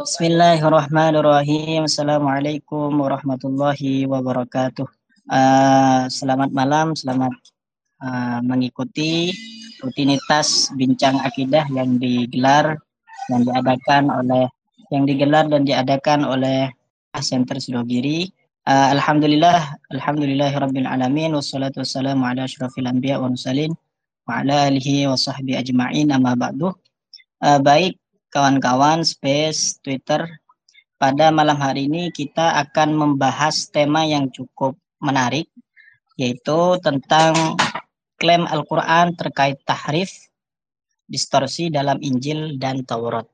Bismillahirrahmanirrahim. Assalamualaikum warahmatullahi wabarakatuh. Uh, selamat malam, selamat uh, mengikuti rutinitas bincang akidah yang digelar yang diadakan oleh yang digelar dan diadakan oleh Center Sidogiri. Uh, Alhamdulillah, Alhamdulillahirabbil alamin wassalatu wassalamu ala asyrafil anbiya wa mursalin wa ala alihi wa sahbihi ajma'in amma ba'du. Uh, baik kawan-kawan Space Twitter pada malam hari ini kita akan membahas tema yang cukup menarik yaitu tentang klaim Al-Quran terkait tahrif, distorsi dalam Injil dan Taurat.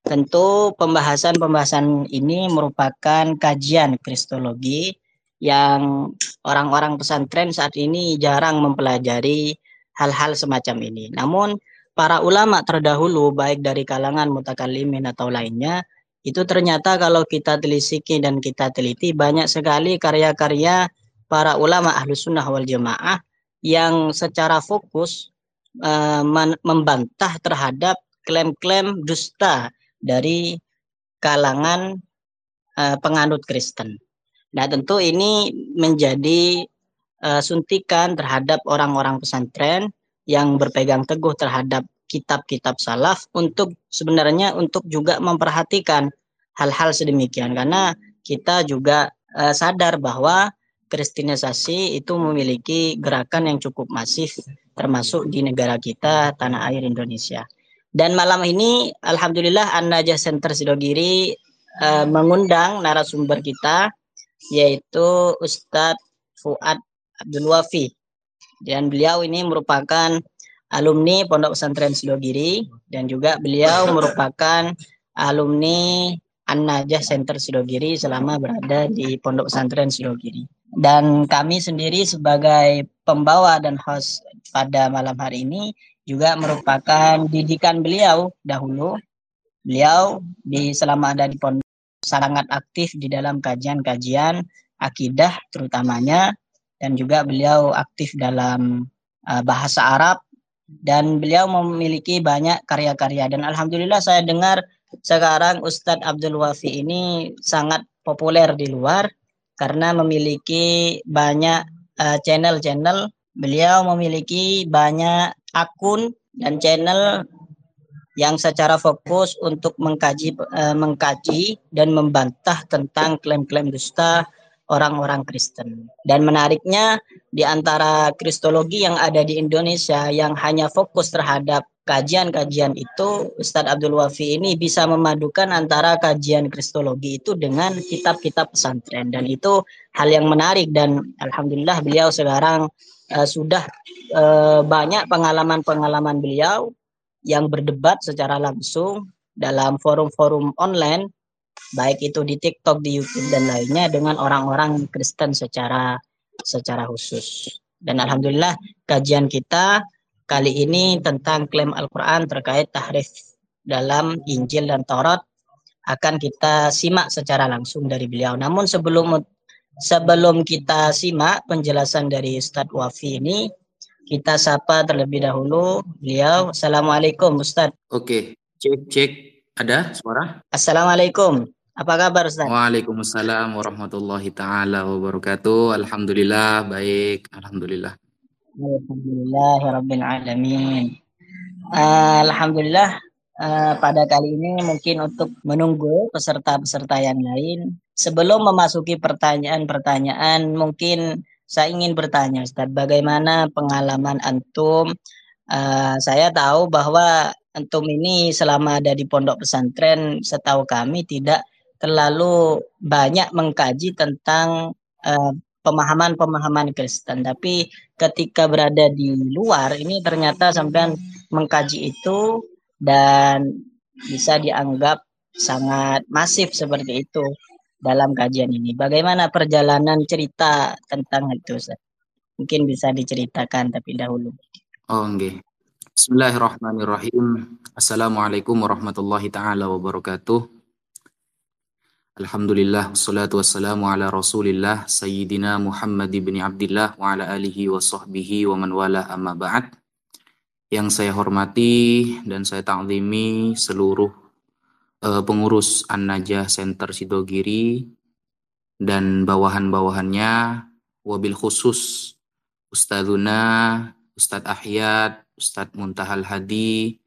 Tentu pembahasan-pembahasan ini merupakan kajian kristologi yang orang-orang pesantren saat ini jarang mempelajari hal-hal semacam ini. Namun para ulama terdahulu baik dari kalangan mutakalimin atau lainnya itu ternyata kalau kita telisiki dan kita teliti banyak sekali karya-karya para ulama ahlu sunnah wal jamaah yang secara fokus uh, membantah terhadap klaim-klaim dusta dari kalangan uh, penganut Kristen. Nah, tentu ini menjadi uh, suntikan terhadap orang-orang pesantren yang berpegang teguh terhadap kitab-kitab salaf untuk sebenarnya untuk juga memperhatikan hal-hal sedemikian karena kita juga uh, sadar bahwa kristenisasi itu memiliki gerakan yang cukup masif termasuk di negara kita tanah air Indonesia. Dan malam ini alhamdulillah An-Najah Center Sidogiri uh, mengundang narasumber kita yaitu Ustadz Fuad Abdul Wafi. Dan beliau ini merupakan alumni Pondok Pesantren Sidogiri dan juga beliau merupakan alumni An-Najah Center Sidogiri selama berada di Pondok Pesantren Sidogiri. Dan kami sendiri sebagai pembawa dan host pada malam hari ini juga merupakan didikan beliau dahulu. Beliau di selama ada di pondok sangat aktif di dalam kajian-kajian akidah terutamanya dan juga beliau aktif dalam uh, bahasa Arab dan beliau memiliki banyak karya-karya dan alhamdulillah saya dengar sekarang Ustadz Abdul Wafi ini sangat populer di luar karena memiliki banyak uh, channel-channel. Beliau memiliki banyak akun dan channel yang secara fokus untuk mengkaji uh, mengkaji dan membantah tentang klaim-klaim dusta orang-orang Kristen. Dan menariknya di antara kristologi yang ada di Indonesia yang hanya fokus terhadap kajian-kajian itu Ustadz Abdul Wafi ini bisa memadukan antara kajian kristologi itu dengan kitab-kitab pesantren dan itu hal yang menarik dan alhamdulillah beliau sekarang uh, sudah uh, banyak pengalaman-pengalaman beliau yang berdebat secara langsung dalam forum-forum online baik itu di TikTok, di YouTube dan lainnya dengan orang-orang Kristen secara secara khusus. Dan alhamdulillah kajian kita kali ini tentang klaim Al-Quran terkait tahrif dalam Injil dan Taurat akan kita simak secara langsung dari beliau. Namun sebelum sebelum kita simak penjelasan dari Ustadz Wafi ini, kita sapa terlebih dahulu beliau. Assalamualaikum Ustadz. Oke, cek cek. Ada suara? Assalamualaikum. Apa kabar Ustaz? Waalaikumsalam warahmatullahi taala wabarakatuh. Alhamdulillah baik, alhamdulillah. Alhamdulillah rabbil alamin. Uh, Alhamdulillah uh, pada kali ini mungkin untuk menunggu peserta-peserta yang lain sebelum memasuki pertanyaan-pertanyaan mungkin saya ingin bertanya Ustaz bagaimana pengalaman antum uh, saya tahu bahwa antum ini selama ada di pondok pesantren setahu kami tidak terlalu banyak mengkaji tentang uh, pemahaman-pemahaman Kristen. Tapi ketika berada di luar ini ternyata sampai mengkaji itu dan bisa dianggap sangat masif seperti itu dalam kajian ini. Bagaimana perjalanan cerita tentang itu? Mungkin bisa diceritakan tapi dahulu. Oh, okay. Bismillahirrahmanirrahim. Assalamualaikum warahmatullahi taala wabarakatuh. Alhamdulillah wassalatu wassalamu ala Rasulillah Sayyidina Muhammad ibn Abdullah wa ala alihi wa sahbihi wa man wala amma ba'd. Yang saya hormati dan saya ta'zimi seluruh uh, pengurus An-Najah Center Sidogiri dan bawahan-bawahannya wabil khusus Ustadzuna, Ustadz Ahyad, Ustadz Muntahal Hadi,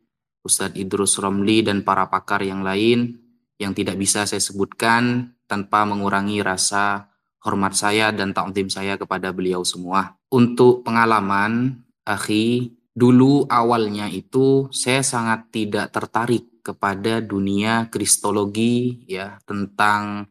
Ustadz Idrus Romli dan para pakar yang lain yang tidak bisa saya sebutkan tanpa mengurangi rasa hormat saya dan ta'zim saya kepada beliau semua. Untuk pengalaman, akhi, dulu awalnya itu saya sangat tidak tertarik kepada dunia kristologi ya tentang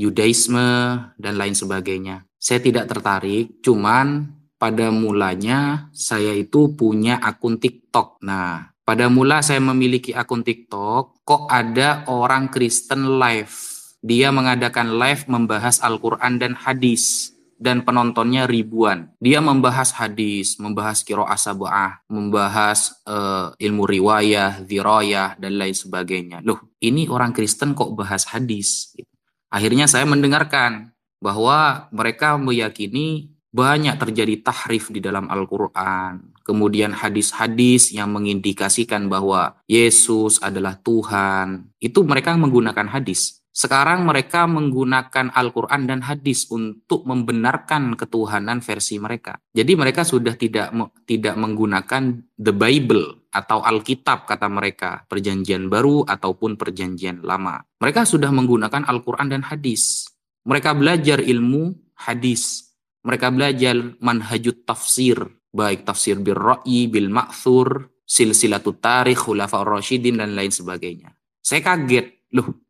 Yudaisme dan lain sebagainya. Saya tidak tertarik, cuman pada mulanya saya itu punya akun TikTok. Nah, pada mula saya memiliki akun TikTok, kok ada orang Kristen live. Dia mengadakan live membahas Al-Quran dan hadis dan penontonnya ribuan. Dia membahas hadis, membahas kiro asabah, membahas uh, ilmu riwayah, dirayah, dan lain sebagainya. Loh, ini orang Kristen kok bahas hadis? Akhirnya saya mendengarkan bahwa mereka meyakini banyak terjadi tahrif di dalam Al-Quran. Kemudian hadis-hadis yang mengindikasikan bahwa Yesus adalah Tuhan. Itu mereka menggunakan hadis. Sekarang mereka menggunakan Al-Quran dan hadis untuk membenarkan ketuhanan versi mereka. Jadi mereka sudah tidak tidak menggunakan the Bible atau Alkitab kata mereka, perjanjian baru ataupun perjanjian lama. Mereka sudah menggunakan Al-Quran dan hadis. Mereka belajar ilmu hadis. Mereka belajar manhajut tafsir, baik tafsir bil ra'i, bil ma'thur, silsilatut tarikh, khulafa rasyidin, dan lain sebagainya. Saya kaget, loh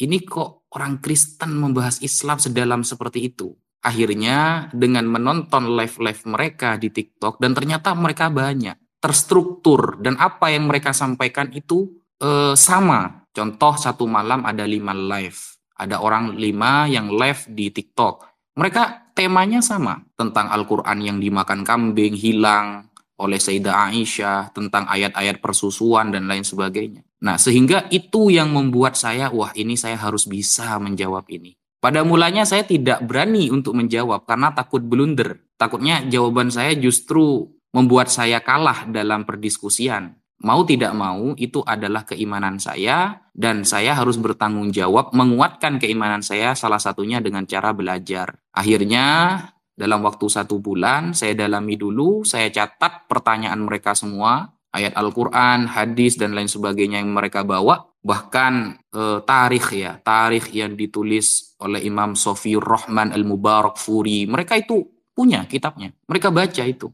ini kok orang Kristen membahas Islam sedalam seperti itu. Akhirnya dengan menonton live-live mereka di TikTok dan ternyata mereka banyak terstruktur dan apa yang mereka sampaikan itu e, sama. Contoh satu malam ada lima live, ada orang lima yang live di TikTok. Mereka temanya sama tentang Al-Quran yang dimakan kambing hilang, oleh Sayyidah Aisyah tentang ayat-ayat persusuan dan lain sebagainya. Nah, sehingga itu yang membuat saya, wah ini saya harus bisa menjawab ini. Pada mulanya saya tidak berani untuk menjawab karena takut blunder. Takutnya jawaban saya justru membuat saya kalah dalam perdiskusian. Mau tidak mau, itu adalah keimanan saya, dan saya harus bertanggung jawab menguatkan keimanan saya, salah satunya dengan cara belajar. Akhirnya, dalam waktu satu bulan, saya dalami dulu, saya catat pertanyaan mereka semua, ayat Al-Quran, hadis, dan lain sebagainya yang mereka bawa. Bahkan e, tarikh ya, tarikh yang ditulis oleh Imam Sofiur Rahman Al-Mubarak Furi. Mereka itu punya kitabnya. Mereka baca itu.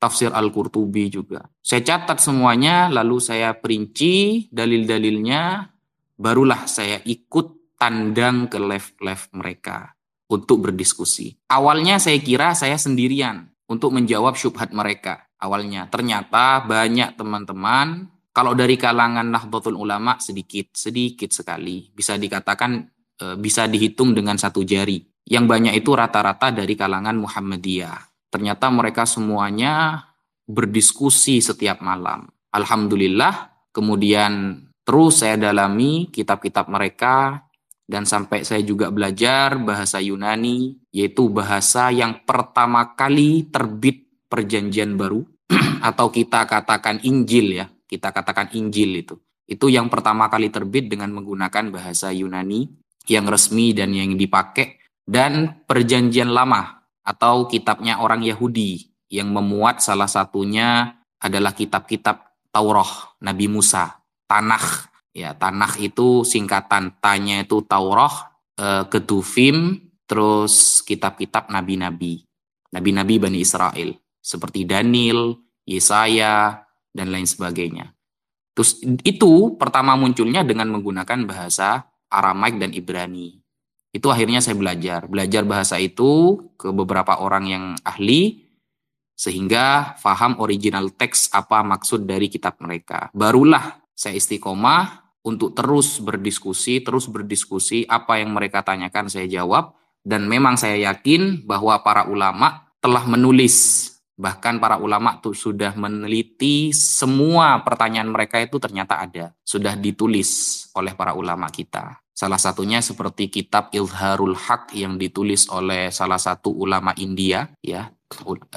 Tafsir Al-Qurtubi juga. Saya catat semuanya, lalu saya perinci dalil-dalilnya, barulah saya ikut tandang ke live-live mereka untuk berdiskusi. Awalnya saya kira saya sendirian untuk menjawab syubhat mereka. Awalnya ternyata banyak teman-teman kalau dari kalangan Nahdlatul Ulama sedikit, sedikit sekali. Bisa dikatakan e, bisa dihitung dengan satu jari. Yang banyak itu rata-rata dari kalangan Muhammadiyah. Ternyata mereka semuanya berdiskusi setiap malam. Alhamdulillah, kemudian terus saya dalami kitab-kitab mereka, dan sampai saya juga belajar bahasa Yunani yaitu bahasa yang pertama kali terbit perjanjian baru atau kita katakan Injil ya kita katakan Injil itu itu yang pertama kali terbit dengan menggunakan bahasa Yunani yang resmi dan yang dipakai dan perjanjian lama atau kitabnya orang Yahudi yang memuat salah satunya adalah kitab-kitab Taurat Nabi Musa Tanakh Ya, Tanah itu singkatan tanya itu Taurat, eh, Ketufim, terus kitab-kitab nabi-nabi. Nabi-nabi Bani Israel seperti Daniel, Yesaya dan lain sebagainya. Terus itu pertama munculnya dengan menggunakan bahasa Aramaik dan Ibrani. Itu akhirnya saya belajar. Belajar bahasa itu ke beberapa orang yang ahli sehingga faham original teks apa maksud dari kitab mereka. Barulah saya istiqomah untuk terus berdiskusi, terus berdiskusi apa yang mereka tanyakan saya jawab dan memang saya yakin bahwa para ulama telah menulis bahkan para ulama tuh sudah meneliti semua pertanyaan mereka itu ternyata ada sudah ditulis oleh para ulama kita salah satunya seperti kitab Ilharul Haq yang ditulis oleh salah satu ulama India ya.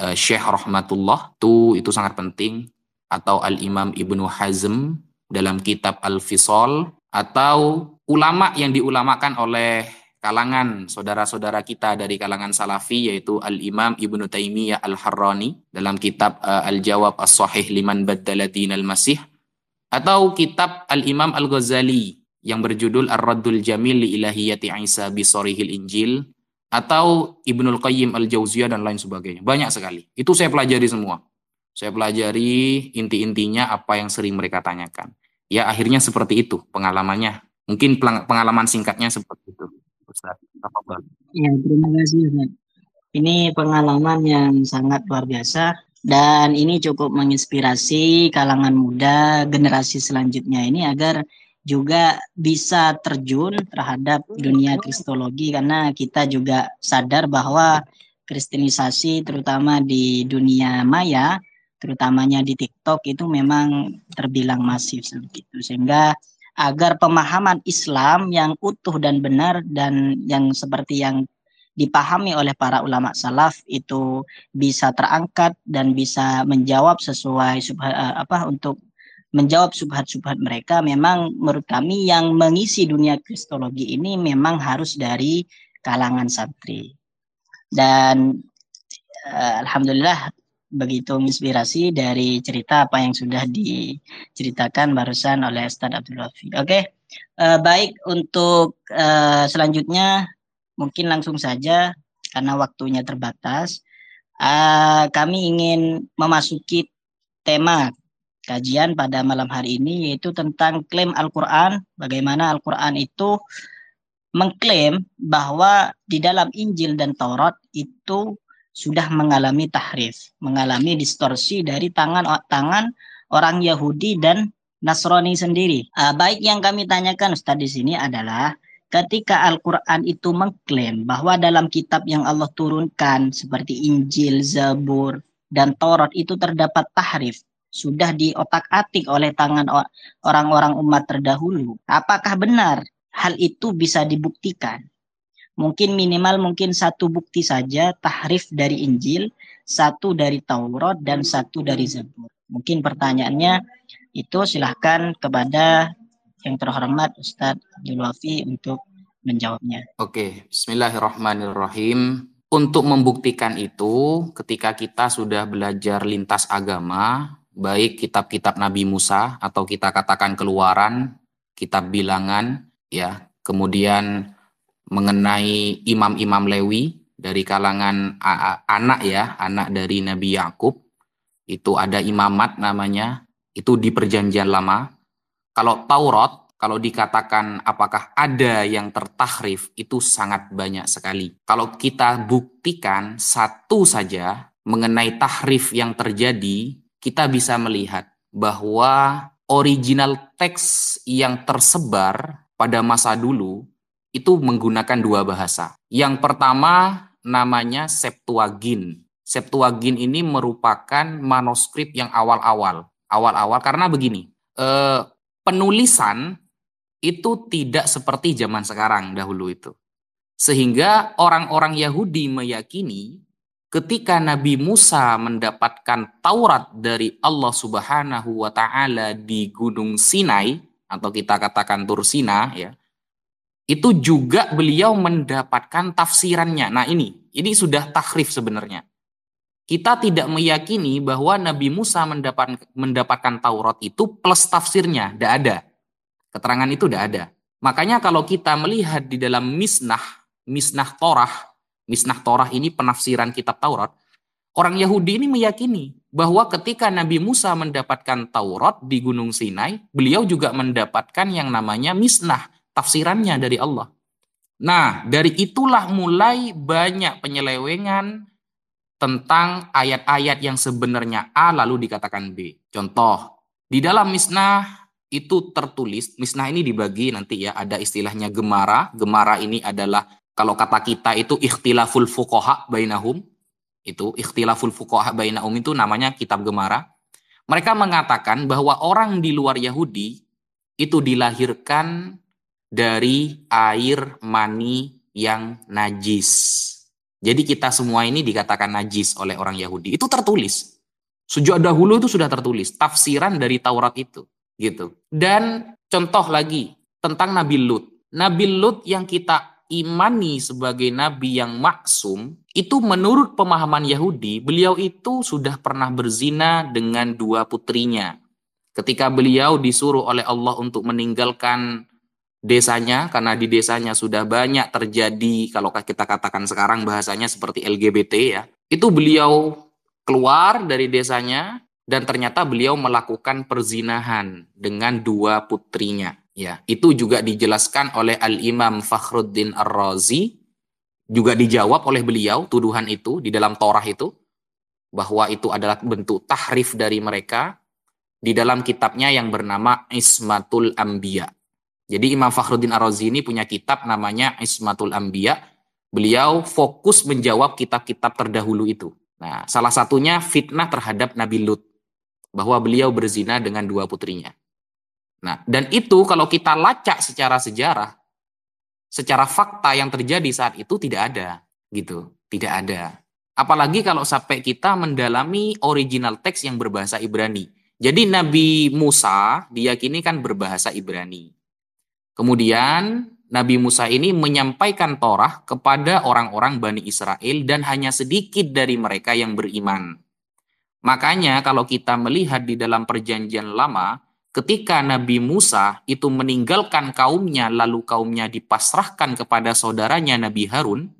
Eh, Syekh Rahmatullah. Itu itu sangat penting. Atau Al Imam Ibnu Hazm dalam kitab Al-Fisol atau ulama yang diulamakan oleh kalangan saudara-saudara kita dari kalangan salafi yaitu Al-Imam Ibnu Taimiyah Al-Harrani dalam kitab uh, Al-Jawab As-Sahih liman baddala dinal masih. Atau kitab Al-Imam Al-Ghazali yang berjudul Ar-Raddul Jamil li Ilahiyati Isa bi Injil atau Ibnul Qayyim Al-Jauziyah dan lain sebagainya. Banyak sekali. Itu saya pelajari semua. Saya pelajari inti-intinya apa yang sering mereka tanyakan. Ya akhirnya seperti itu pengalamannya. Mungkin pengalaman singkatnya seperti itu. Ustaz. Ya, terima kasih. Ini pengalaman yang sangat luar biasa dan ini cukup menginspirasi kalangan muda generasi selanjutnya ini agar juga bisa terjun terhadap dunia kristologi karena kita juga sadar bahwa kristenisasi terutama di dunia maya terutamanya di TikTok itu memang terbilang masif seperti itu sehingga agar pemahaman Islam yang utuh dan benar dan yang seperti yang dipahami oleh para ulama salaf itu bisa terangkat dan bisa menjawab sesuai eh, apa untuk menjawab subhat-subhat mereka memang menurut kami yang mengisi dunia kristologi ini memang harus dari kalangan santri dan uh, alhamdulillah begitu menginspirasi dari cerita apa yang sudah diceritakan barusan oleh Ustaz Abdul. Oke, okay. uh, eh, baik untuk uh, selanjutnya mungkin langsung saja karena waktunya terbatas. Uh, kami ingin memasuki tema kajian pada malam hari ini yaitu tentang klaim Al-Quran, bagaimana Al-Quran itu mengklaim bahwa di dalam Injil dan Taurat itu sudah mengalami tahrif, mengalami distorsi dari tangan tangan orang Yahudi dan Nasrani sendiri. Uh, baik yang kami tanyakan Ustaz di sini adalah ketika Al-Qur'an itu mengklaim bahwa dalam kitab yang Allah turunkan seperti Injil, Zabur, dan Taurat itu terdapat tahrif, sudah diotak-atik oleh tangan orang-orang umat terdahulu. Apakah benar hal itu bisa dibuktikan? mungkin minimal mungkin satu bukti saja tahrif dari Injil, satu dari Taurat dan satu dari Zabur. Mungkin pertanyaannya itu silahkan kepada yang terhormat Ustadz Abdul Wafi untuk menjawabnya. Oke, Bismillahirrahmanirrahim. Untuk membuktikan itu, ketika kita sudah belajar lintas agama, baik kitab-kitab Nabi Musa atau kita katakan keluaran, kitab bilangan, ya, kemudian mengenai imam-imam Lewi dari kalangan anak ya, anak dari Nabi Yakub. Itu ada imamat namanya, itu di perjanjian lama. Kalau Taurat, kalau dikatakan apakah ada yang tertahrif, itu sangat banyak sekali. Kalau kita buktikan satu saja mengenai tahrif yang terjadi, kita bisa melihat bahwa original teks yang tersebar pada masa dulu itu menggunakan dua bahasa. Yang pertama namanya Septuagint. Septuagint ini merupakan manuskrip yang awal-awal. Awal-awal karena begini, eh, penulisan itu tidak seperti zaman sekarang dahulu itu. Sehingga orang-orang Yahudi meyakini ketika Nabi Musa mendapatkan Taurat dari Allah Subhanahu wa taala di Gunung Sinai atau kita katakan Tursina ya itu juga beliau mendapatkan tafsirannya. Nah ini, ini sudah takrif sebenarnya. Kita tidak meyakini bahwa Nabi Musa mendapat, mendapatkan Taurat itu plus tafsirnya, tidak ada. Keterangan itu tidak ada. Makanya kalau kita melihat di dalam misnah, misnah Torah, misnah Torah ini penafsiran kitab Taurat, orang Yahudi ini meyakini bahwa ketika Nabi Musa mendapatkan Taurat di Gunung Sinai, beliau juga mendapatkan yang namanya misnah, tafsirannya dari Allah. Nah, dari itulah mulai banyak penyelewengan tentang ayat-ayat yang sebenarnya A lalu dikatakan B. Contoh, di dalam misnah itu tertulis, misnah ini dibagi nanti ya, ada istilahnya gemara. Gemara ini adalah kalau kata kita itu ikhtilaful fuqaha bainahum. Itu ikhtilaful fuqaha bainahum itu namanya kitab gemara. Mereka mengatakan bahwa orang di luar Yahudi itu dilahirkan dari air mani yang najis. Jadi kita semua ini dikatakan najis oleh orang Yahudi. Itu tertulis. Sejak dahulu itu sudah tertulis tafsiran dari Taurat itu, gitu. Dan contoh lagi tentang Nabi Lut. Nabi Lut yang kita imani sebagai nabi yang maksum, itu menurut pemahaman Yahudi, beliau itu sudah pernah berzina dengan dua putrinya. Ketika beliau disuruh oleh Allah untuk meninggalkan desanya, karena di desanya sudah banyak terjadi, kalau kita katakan sekarang bahasanya seperti LGBT ya, itu beliau keluar dari desanya, dan ternyata beliau melakukan perzinahan dengan dua putrinya. Ya, itu juga dijelaskan oleh Al Imam Fakhruddin Ar-Razi, juga dijawab oleh beliau tuduhan itu di dalam Torah itu bahwa itu adalah bentuk tahrif dari mereka di dalam kitabnya yang bernama Ismatul Ambiya. Jadi Imam Fakhruddin Ar-Razi ini punya kitab namanya Ismatul Ambiya. Beliau fokus menjawab kitab-kitab terdahulu itu. Nah, salah satunya fitnah terhadap Nabi Lut bahwa beliau berzina dengan dua putrinya. Nah, dan itu kalau kita lacak secara sejarah, secara fakta yang terjadi saat itu tidak ada, gitu, tidak ada. Apalagi kalau sampai kita mendalami original teks yang berbahasa Ibrani. Jadi Nabi Musa diyakini kan berbahasa Ibrani. Kemudian Nabi Musa ini menyampaikan Torah kepada orang-orang Bani Israel dan hanya sedikit dari mereka yang beriman. Makanya kalau kita melihat di dalam perjanjian lama, ketika Nabi Musa itu meninggalkan kaumnya lalu kaumnya dipasrahkan kepada saudaranya Nabi Harun,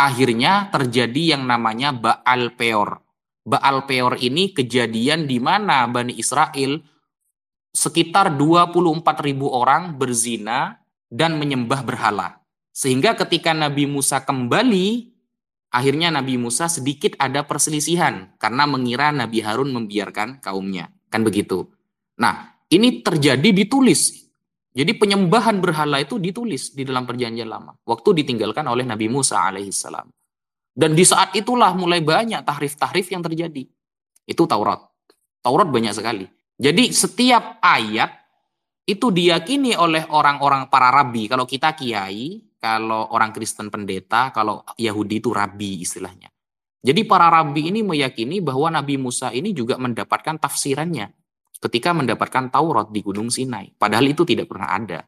akhirnya terjadi yang namanya Baal Peor. Baal Peor ini kejadian di mana Bani Israel sekitar 24 ribu orang berzina dan menyembah berhala. Sehingga ketika Nabi Musa kembali, akhirnya Nabi Musa sedikit ada perselisihan karena mengira Nabi Harun membiarkan kaumnya. Kan begitu. Nah, ini terjadi ditulis. Jadi penyembahan berhala itu ditulis di dalam perjanjian lama. Waktu ditinggalkan oleh Nabi Musa alaihissalam. Dan di saat itulah mulai banyak tahrif-tahrif yang terjadi. Itu Taurat. Taurat banyak sekali. Jadi setiap ayat itu diyakini oleh orang-orang para rabi. Kalau kita kiai, kalau orang Kristen pendeta, kalau Yahudi itu rabi istilahnya. Jadi para rabi ini meyakini bahwa Nabi Musa ini juga mendapatkan tafsirannya ketika mendapatkan Taurat di Gunung Sinai. Padahal itu tidak pernah ada.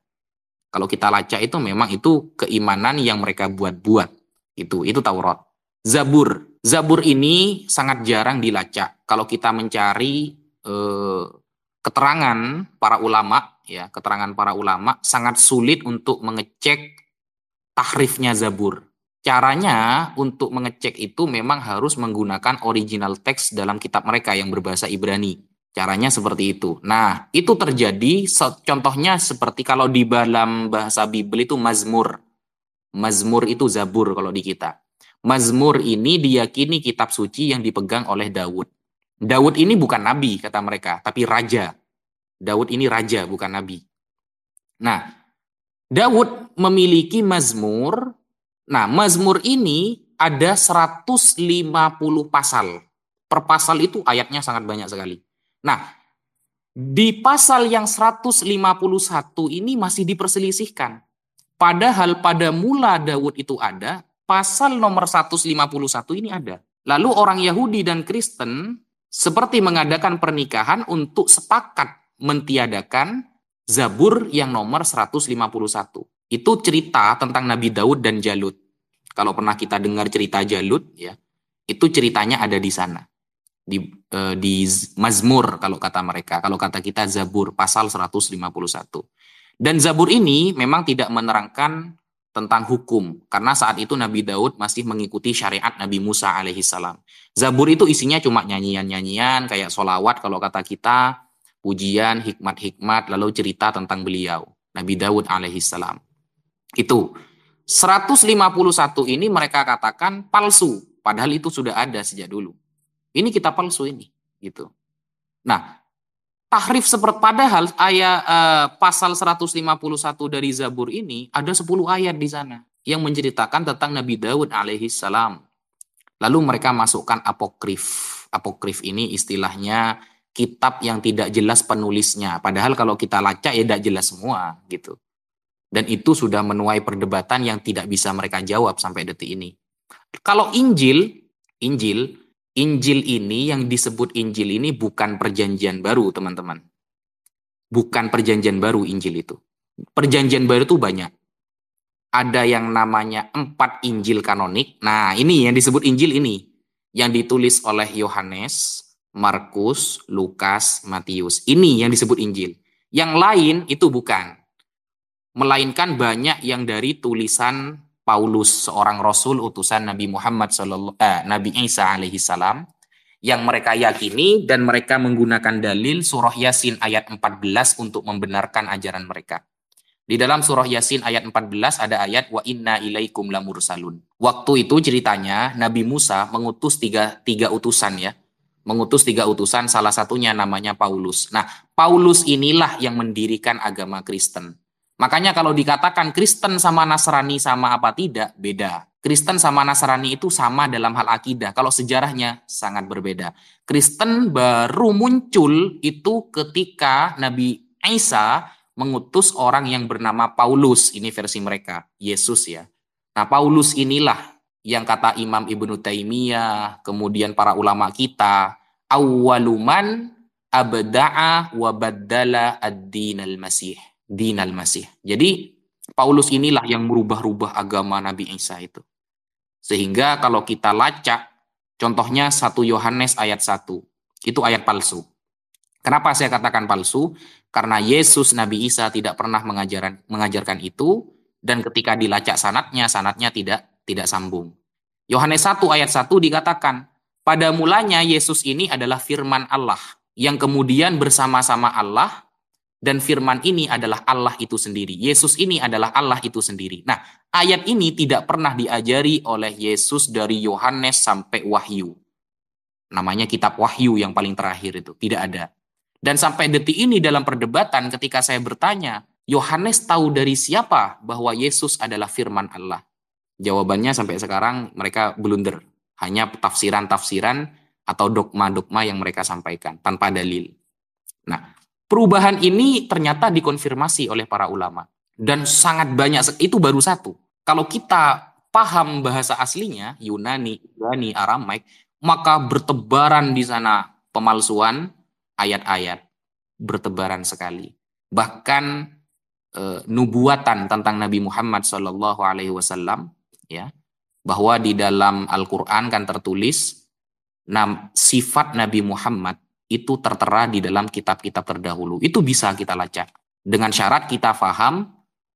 Kalau kita lacak itu memang itu keimanan yang mereka buat-buat. Itu itu Taurat. Zabur. Zabur ini sangat jarang dilacak. Kalau kita mencari eh, keterangan para ulama, ya keterangan para ulama sangat sulit untuk mengecek tahrifnya Zabur. Caranya untuk mengecek itu memang harus menggunakan original teks dalam kitab mereka yang berbahasa Ibrani. Caranya seperti itu. Nah, itu terjadi contohnya seperti kalau di dalam bahasa Bible itu Mazmur. Mazmur itu Zabur kalau di kita. Mazmur ini diyakini kitab suci yang dipegang oleh Daud. Daud ini bukan nabi kata mereka, tapi raja. Daud ini raja bukan nabi. Nah, Daud memiliki Mazmur. Nah, Mazmur ini ada 150 pasal. Per pasal itu ayatnya sangat banyak sekali. Nah, di pasal yang 151 ini masih diperselisihkan. Padahal pada mula Daud itu ada, pasal nomor 151 ini ada. Lalu orang Yahudi dan Kristen seperti mengadakan pernikahan untuk sepakat mentiadakan Zabur yang nomor 151. Itu cerita tentang Nabi Daud dan Jalut. Kalau pernah kita dengar cerita Jalut ya, itu ceritanya ada di sana di uh, di Mazmur kalau kata mereka, kalau kata kita Zabur pasal 151. Dan Zabur ini memang tidak menerangkan tentang hukum karena saat itu Nabi Daud masih mengikuti syariat Nabi Musa alaihissalam. Zabur itu isinya cuma nyanyian-nyanyian kayak solawat kalau kata kita, pujian, hikmat-hikmat, lalu cerita tentang beliau Nabi Daud alaihissalam. Itu 151 ini mereka katakan palsu, padahal itu sudah ada sejak dulu. Ini kita palsu ini, gitu. Nah, tahrif seperti padahal ayat eh, pasal 151 dari Zabur ini ada 10 ayat di sana yang menceritakan tentang Nabi Daud alaihi salam. Lalu mereka masukkan apokrif. Apokrif ini istilahnya kitab yang tidak jelas penulisnya. Padahal kalau kita lacak ya tidak jelas semua gitu. Dan itu sudah menuai perdebatan yang tidak bisa mereka jawab sampai detik ini. Kalau Injil, Injil Injil ini yang disebut Injil ini bukan perjanjian baru, teman-teman. Bukan perjanjian baru Injil itu. Perjanjian baru itu banyak. Ada yang namanya empat Injil kanonik. Nah, ini yang disebut Injil ini. Yang ditulis oleh Yohanes, Markus, Lukas, Matius. Ini yang disebut Injil. Yang lain itu bukan. Melainkan banyak yang dari tulisan Paulus, seorang rasul utusan Nabi Muhammad sallallahu eh, Nabi Isa alaihi salam yang mereka yakini dan mereka menggunakan dalil surah Yasin ayat 14 untuk membenarkan ajaran mereka. Di dalam surah Yasin ayat 14 ada ayat wa inna ilaikum lamursalun. Waktu itu ceritanya Nabi Musa mengutus tiga, tiga utusan ya. Mengutus tiga utusan salah satunya namanya Paulus. Nah Paulus inilah yang mendirikan agama Kristen. Makanya kalau dikatakan Kristen sama Nasrani sama apa tidak, beda. Kristen sama Nasrani itu sama dalam hal akidah. Kalau sejarahnya sangat berbeda. Kristen baru muncul itu ketika Nabi Isa mengutus orang yang bernama Paulus. Ini versi mereka, Yesus ya. Nah, Paulus inilah yang kata Imam Ibnu Taimiyah, kemudian para ulama kita, awaluman abda'a wa baddala ad-din al-masih. Din al-masih. Jadi, Paulus inilah yang merubah-rubah agama Nabi Isa itu. Sehingga kalau kita lacak, contohnya 1 Yohanes ayat 1, itu ayat palsu. Kenapa saya katakan palsu? Karena Yesus Nabi Isa tidak pernah mengajaran, mengajarkan itu dan ketika dilacak sanatnya, sanatnya tidak tidak sambung. Yohanes 1 ayat 1 dikatakan, pada mulanya Yesus ini adalah firman Allah yang kemudian bersama-sama Allah dan firman ini adalah Allah itu sendiri. Yesus ini adalah Allah itu sendiri. Nah, ayat ini tidak pernah diajari oleh Yesus dari Yohanes sampai Wahyu. Namanya kitab Wahyu yang paling terakhir itu, tidak ada. Dan sampai detik ini dalam perdebatan ketika saya bertanya, Yohanes tahu dari siapa bahwa Yesus adalah firman Allah? Jawabannya sampai sekarang mereka blunder. Hanya tafsiran-tafsiran atau dogma-dogma yang mereka sampaikan tanpa dalil. Nah, perubahan ini ternyata dikonfirmasi oleh para ulama. Dan sangat banyak, itu baru satu. Kalau kita paham bahasa aslinya, Yunani, Ibrani, Aramaik, maka bertebaran di sana pemalsuan, ayat-ayat bertebaran sekali. Bahkan e, nubuatan tentang Nabi Muhammad Shallallahu Alaihi Wasallam, ya, bahwa di dalam Al-Quran kan tertulis sifat Nabi Muhammad itu tertera di dalam kitab-kitab terdahulu. Itu bisa kita lacak dengan syarat kita faham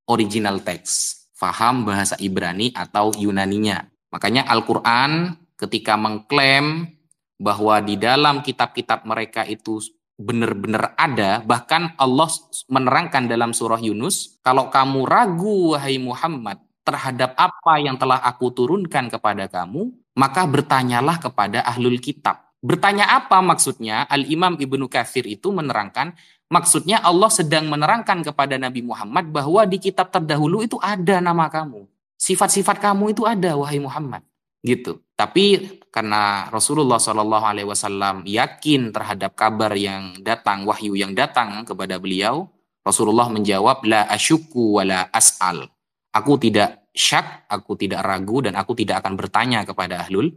original text, faham bahasa Ibrani atau Yunaninya. Makanya Al-Quran ketika mengklaim bahwa di dalam kitab-kitab mereka itu benar-benar ada, bahkan Allah menerangkan dalam surah Yunus, kalau kamu ragu wahai Muhammad terhadap apa yang telah aku turunkan kepada kamu, maka bertanyalah kepada ahlul kitab. Bertanya apa maksudnya? Al-Imam Ibnu Kathir itu menerangkan, maksudnya Allah sedang menerangkan kepada Nabi Muhammad bahwa di kitab terdahulu itu ada nama kamu. Sifat-sifat kamu itu ada, wahai Muhammad gitu. Tapi karena Rasulullah Shallallahu Alaihi Wasallam yakin terhadap kabar yang datang, wahyu yang datang kepada beliau, Rasulullah menjawab la asyuku wala as'al. Aku tidak syak, aku tidak ragu dan aku tidak akan bertanya kepada ahlul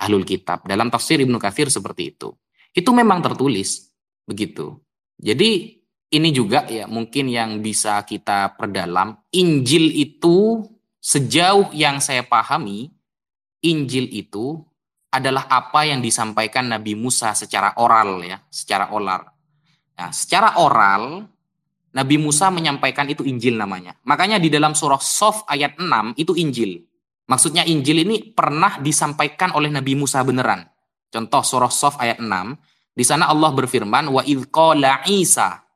ahlul kitab. Dalam tafsir Ibnu Katsir seperti itu. Itu memang tertulis begitu. Jadi ini juga ya mungkin yang bisa kita perdalam. Injil itu sejauh yang saya pahami Injil itu adalah apa yang disampaikan Nabi Musa secara oral ya, secara oral. Nah, secara oral Nabi Musa menyampaikan itu Injil namanya. Makanya di dalam surah Sof ayat 6 itu Injil. Maksudnya Injil ini pernah disampaikan oleh Nabi Musa beneran. Contoh surah Sof ayat 6, di sana Allah berfirman wa qala Isa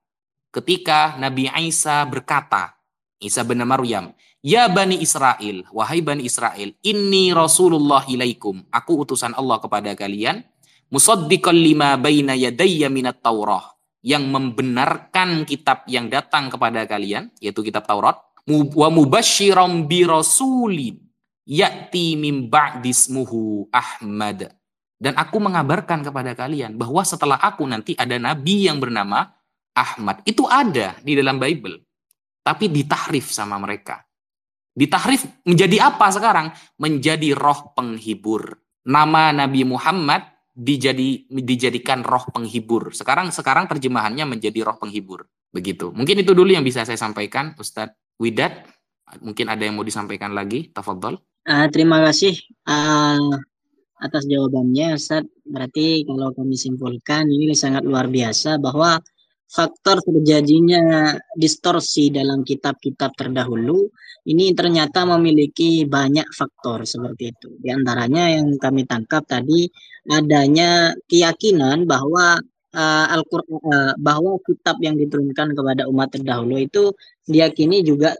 ketika Nabi Isa berkata, Isa bin Maryam, Ya Bani Israel, wahai Bani Israel, inni Rasulullah ilaikum. Aku utusan Allah kepada kalian. Musaddiqan lima baina yadayya minat Taurah. Yang membenarkan kitab yang datang kepada kalian, yaitu kitab Taurat. Wa mubashiram bi rasulin. Ya'ti min ba'dismuhu Ahmad. Dan aku mengabarkan kepada kalian bahwa setelah aku nanti ada nabi yang bernama Ahmad. Itu ada di dalam Bible. Tapi ditahrif sama mereka Ditahrif menjadi apa sekarang? Menjadi roh penghibur. Nama Nabi Muhammad dijadi dijadikan roh penghibur. Sekarang sekarang terjemahannya menjadi roh penghibur. Begitu. Mungkin itu dulu yang bisa saya sampaikan, Ustadz Widat. Mungkin ada yang mau disampaikan lagi, Tafadhol. Uh, terima kasih uh, atas jawabannya, Ustaz. Berarti kalau kami simpulkan ini sangat luar biasa bahwa faktor terjadinya distorsi dalam kitab-kitab terdahulu ini ternyata memiliki banyak faktor seperti itu. Di antaranya yang kami tangkap tadi adanya keyakinan bahwa uh, Al-Qur'an uh, bahwa kitab yang diturunkan kepada umat terdahulu itu diyakini juga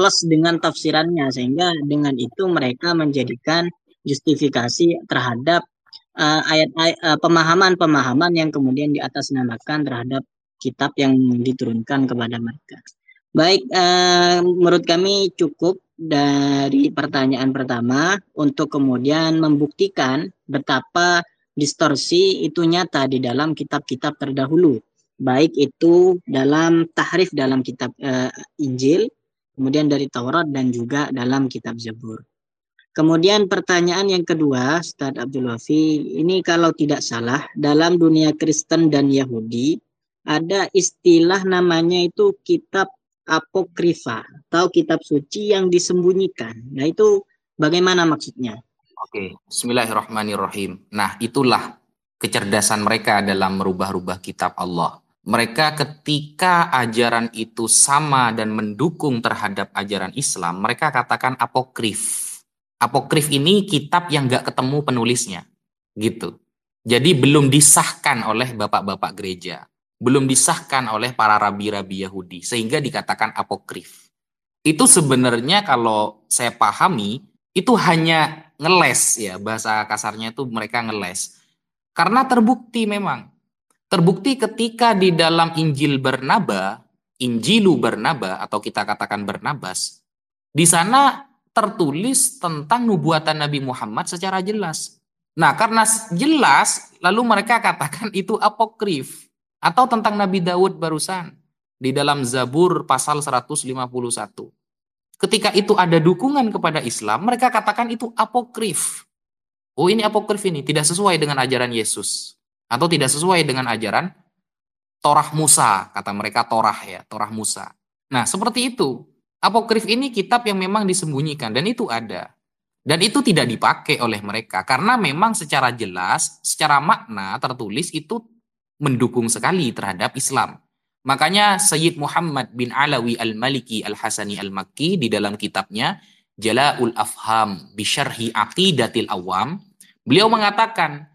plus dengan tafsirannya sehingga dengan itu mereka menjadikan justifikasi terhadap uh, ayat pemahaman-pemahaman uh, yang kemudian diatasnamakan terhadap kitab yang diturunkan kepada mereka. Baik, uh, menurut kami cukup dari pertanyaan pertama untuk kemudian membuktikan betapa distorsi itu nyata di dalam kitab-kitab terdahulu, baik itu dalam tahrif dalam kitab uh, Injil, kemudian dari Taurat dan juga dalam kitab Zabur. Kemudian pertanyaan yang kedua, Ustaz Abdul Wafi, ini kalau tidak salah dalam dunia Kristen dan Yahudi ada istilah namanya itu kitab apokrifa atau kitab suci yang disembunyikan. Nah itu bagaimana maksudnya? Oke, Bismillahirrahmanirrahim. Nah itulah kecerdasan mereka dalam merubah-rubah kitab Allah. Mereka ketika ajaran itu sama dan mendukung terhadap ajaran Islam, mereka katakan apokrif. Apokrif ini kitab yang gak ketemu penulisnya, gitu. Jadi belum disahkan oleh bapak-bapak gereja belum disahkan oleh para rabi-rabi Yahudi sehingga dikatakan apokrif. Itu sebenarnya kalau saya pahami itu hanya ngeles ya bahasa kasarnya itu mereka ngeles. Karena terbukti memang terbukti ketika di dalam Injil Bernaba, Injilu Bernaba atau kita katakan Bernabas, di sana tertulis tentang nubuatan Nabi Muhammad secara jelas. Nah, karena jelas lalu mereka katakan itu apokrif. Atau tentang Nabi Daud barusan di dalam Zabur pasal 151. Ketika itu ada dukungan kepada Islam, mereka katakan itu apokrif. Oh ini apokrif ini tidak sesuai dengan ajaran Yesus. Atau tidak sesuai dengan ajaran Torah Musa, kata mereka Torah ya, Torah Musa. Nah seperti itu. Apokrif ini kitab yang memang disembunyikan dan itu ada. Dan itu tidak dipakai oleh mereka karena memang secara jelas, secara makna tertulis itu mendukung sekali terhadap Islam. Makanya Sayyid Muhammad bin Alawi Al-Maliki Al-Hasani Al-Makki di dalam kitabnya Jala'ul Afham Bisharhi Aqidatil Awam, beliau mengatakan,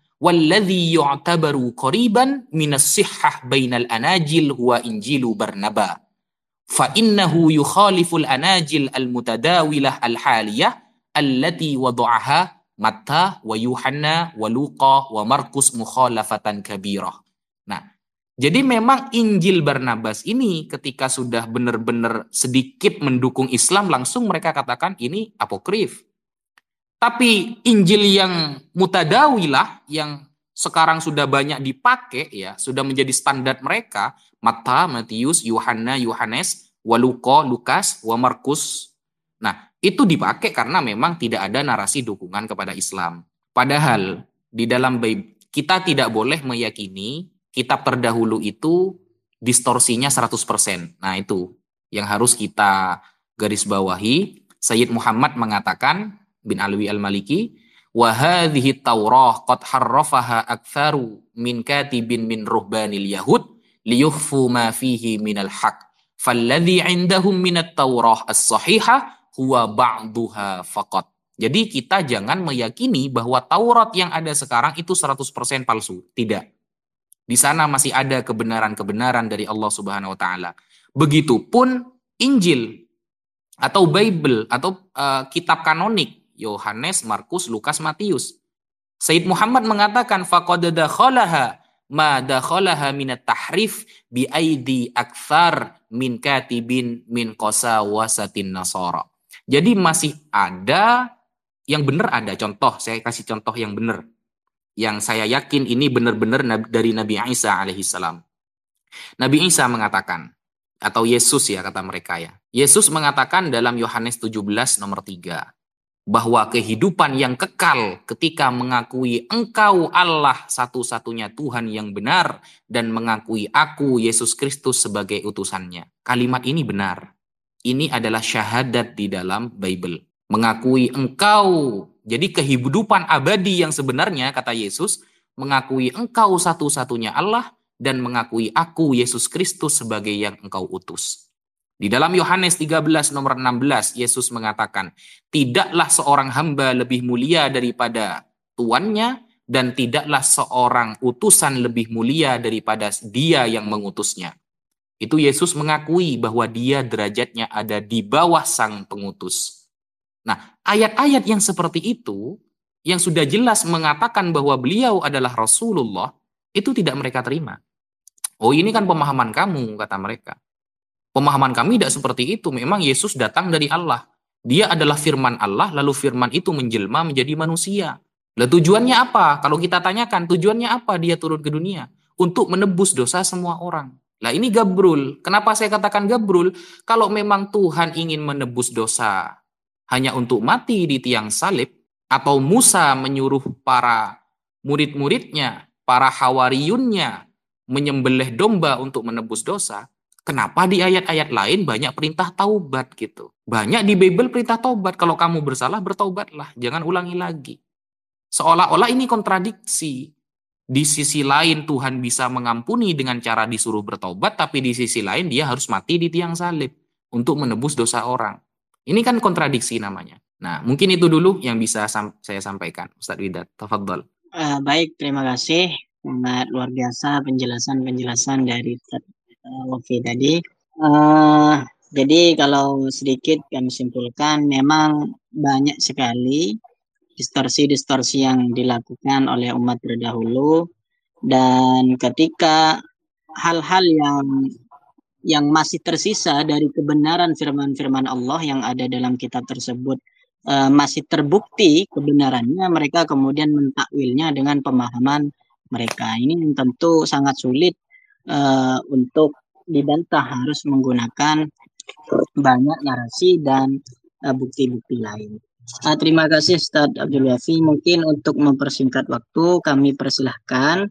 Bainal anajil huwa injilu Barnaba. Fa innahu yukhaliful anajil al-mutadawilah al-haliyah allati wadu'aha Matta wa Yuhanna wa Luqa wa Markus mukhalafatan kabirah. Nah, jadi memang Injil Barnabas ini ketika sudah benar-benar sedikit mendukung Islam langsung mereka katakan ini apokrif. Tapi Injil yang mutadawilah yang sekarang sudah banyak dipakai ya, sudah menjadi standar mereka, Mata, Matius, Yohanna, Yohanes, Waluko, Lukas, wa Markus. Nah, itu dipakai karena memang tidak ada narasi dukungan kepada Islam. Padahal di dalam kita tidak boleh meyakini kitab terdahulu itu distorsinya 100%. Nah, itu yang harus kita garis bawahi. Sayyid Muhammad mengatakan bin Alwi Al-Maliki, "Wa hadhihi Taurah qad harrafaha aktsaru min katibin min ruhbanil yahud liyukhfu ma fihi minal haq. Falladhi 'indahum minat Taurah as-sahihah huwa ba'duha faqat." Jadi kita jangan meyakini bahwa Taurat yang ada sekarang itu 100% palsu. Tidak. Di sana masih ada kebenaran-kebenaran dari Allah Subhanahu wa taala. Begitupun Injil atau Bible atau uh, kitab kanonik Yohanes, Markus, Lukas, Matius. Said Muhammad mengatakan faqad dakhalaha ma dakhalaha minat tahrif bi aidi akthar min katibin min qasawasatin nasara. Jadi masih ada yang benar ada contoh, saya kasih contoh yang benar yang saya yakin ini benar-benar dari Nabi Isa alaihissalam. Nabi Isa mengatakan, atau Yesus ya kata mereka ya. Yesus mengatakan dalam Yohanes 17 nomor 3. Bahwa kehidupan yang kekal ketika mengakui engkau Allah satu-satunya Tuhan yang benar dan mengakui aku Yesus Kristus sebagai utusannya. Kalimat ini benar. Ini adalah syahadat di dalam Bible. Mengakui engkau. Jadi kehidupan abadi yang sebenarnya kata Yesus mengakui engkau satu-satunya Allah dan mengakui aku Yesus Kristus sebagai yang engkau utus. Di dalam Yohanes 13 nomor 16, Yesus mengatakan, Tidaklah seorang hamba lebih mulia daripada tuannya, dan tidaklah seorang utusan lebih mulia daripada dia yang mengutusnya. Itu Yesus mengakui bahwa dia derajatnya ada di bawah sang pengutus. Nah, ayat-ayat yang seperti itu, yang sudah jelas mengatakan bahwa beliau adalah Rasulullah, itu tidak mereka terima. Oh ini kan pemahaman kamu, kata mereka. Pemahaman kami tidak seperti itu. Memang Yesus datang dari Allah. Dia adalah firman Allah, lalu firman itu menjelma menjadi manusia. Lah tujuannya apa? Kalau kita tanyakan, tujuannya apa dia turun ke dunia? Untuk menebus dosa semua orang. Lah ini Gabrul. Kenapa saya katakan Gabrul? Kalau memang Tuhan ingin menebus dosa hanya untuk mati di tiang salib, atau Musa menyuruh para murid-muridnya, para hawariyunnya, menyembelih domba untuk menebus dosa, Kenapa di ayat-ayat lain banyak perintah taubat gitu? Banyak di Bible perintah taubat. Kalau kamu bersalah, bertaubatlah. Jangan ulangi lagi. Seolah-olah ini kontradiksi. Di sisi lain Tuhan bisa mengampuni dengan cara disuruh bertaubat, tapi di sisi lain dia harus mati di tiang salib untuk menebus dosa orang. Ini kan kontradiksi namanya. Nah, mungkin itu dulu yang bisa saya sampaikan. Ustadz Widat, tafadhol. Uh, baik, terima kasih. Sangat luar biasa penjelasan-penjelasan dari Oke tadi. Uh, jadi kalau sedikit kami simpulkan, memang banyak sekali distorsi-distorsi yang dilakukan oleh umat terdahulu dan ketika hal-hal yang yang masih tersisa dari kebenaran firman-firman Allah yang ada dalam kitab tersebut uh, masih terbukti kebenarannya mereka kemudian mentakwilnya dengan pemahaman mereka ini tentu sangat sulit uh, untuk dibantah harus menggunakan banyak narasi dan eh, bukti-bukti lain. Uh, terima kasih Ustaz Abdul Yafi. Mungkin untuk mempersingkat waktu kami persilahkan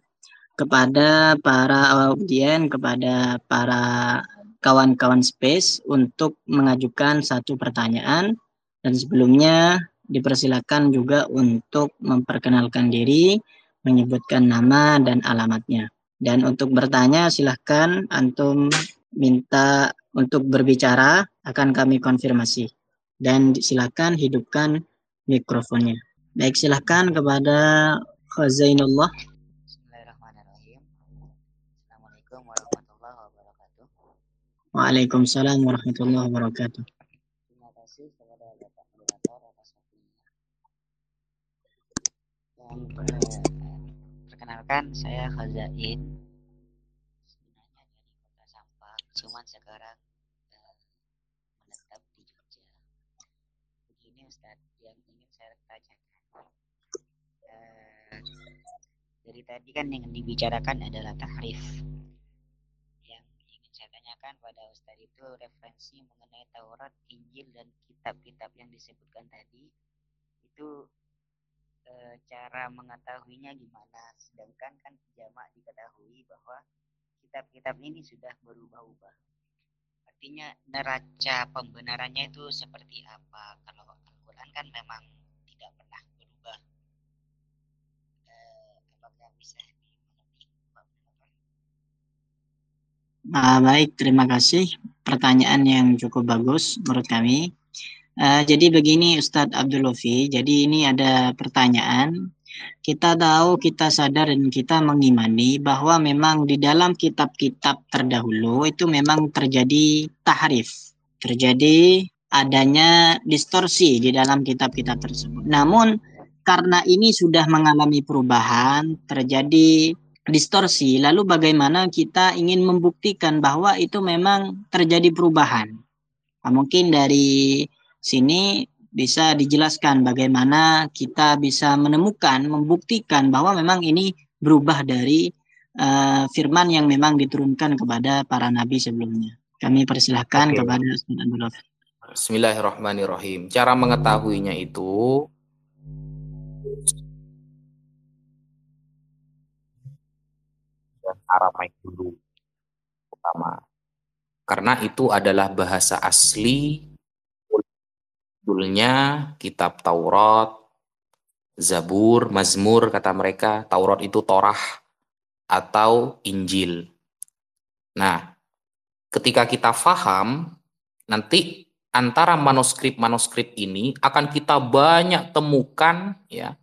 kepada para audien, kepada para kawan-kawan space untuk mengajukan satu pertanyaan dan sebelumnya dipersilakan juga untuk memperkenalkan diri, menyebutkan nama dan alamatnya. Dan untuk bertanya silahkan antum minta untuk berbicara akan kami konfirmasi. Dan silakan hidupkan mikrofonnya. Baik silahkan kepada Khazainullah. Bismillahirrahmanirrahim. Assalamualaikum warahmatullahi wabarakatuh. Waalaikumsalam warahmatullahi wabarakatuh. Terima kasih kepada Bapak Moderator atas waktunya. Dan perkenalkan saya Khazain cuman sekarang uh, menetap di Jogja. Begini Ustaz, yang ingin saya tanyakan. Uh, dari tadi kan yang dibicarakan adalah tahrif. Yang ingin saya tanyakan pada Ustaz itu referensi mengenai Taurat, Injil, dan kitab-kitab yang disebutkan tadi itu e, cara mengetahuinya gimana sedangkan kan jamak diketahui bahwa kitab-kitab ini sudah berubah-ubah. Artinya neraca pembenarannya itu seperti apa? Kalau Al-Quran kan memang tidak pernah berubah. Eh, apakah bisa dimengerti, Nah, baik, terima kasih. Pertanyaan yang cukup bagus menurut kami. Uh, jadi begini Ustadz Abdul Lofi, jadi ini ada pertanyaan kita tahu, kita sadar dan kita mengimani bahwa memang di dalam kitab-kitab terdahulu itu memang terjadi tahrif, terjadi adanya distorsi di dalam kitab-kitab tersebut. Namun karena ini sudah mengalami perubahan, terjadi distorsi, lalu bagaimana kita ingin membuktikan bahwa itu memang terjadi perubahan? Nah, mungkin dari sini bisa dijelaskan bagaimana kita bisa menemukan, membuktikan bahwa memang ini berubah dari uh, firman yang memang diturunkan kepada para nabi sebelumnya. Kami persilahkan okay. kepada Ustaz Abdul Bismillahirrahmanirrahim. Cara mengetahuinya itu Aramaik dulu pertama. Karena itu adalah bahasa asli judulnya kitab Taurat, Zabur, Mazmur kata mereka. Taurat itu Torah atau Injil. Nah, ketika kita faham nanti antara manuskrip-manuskrip ini akan kita banyak temukan ya.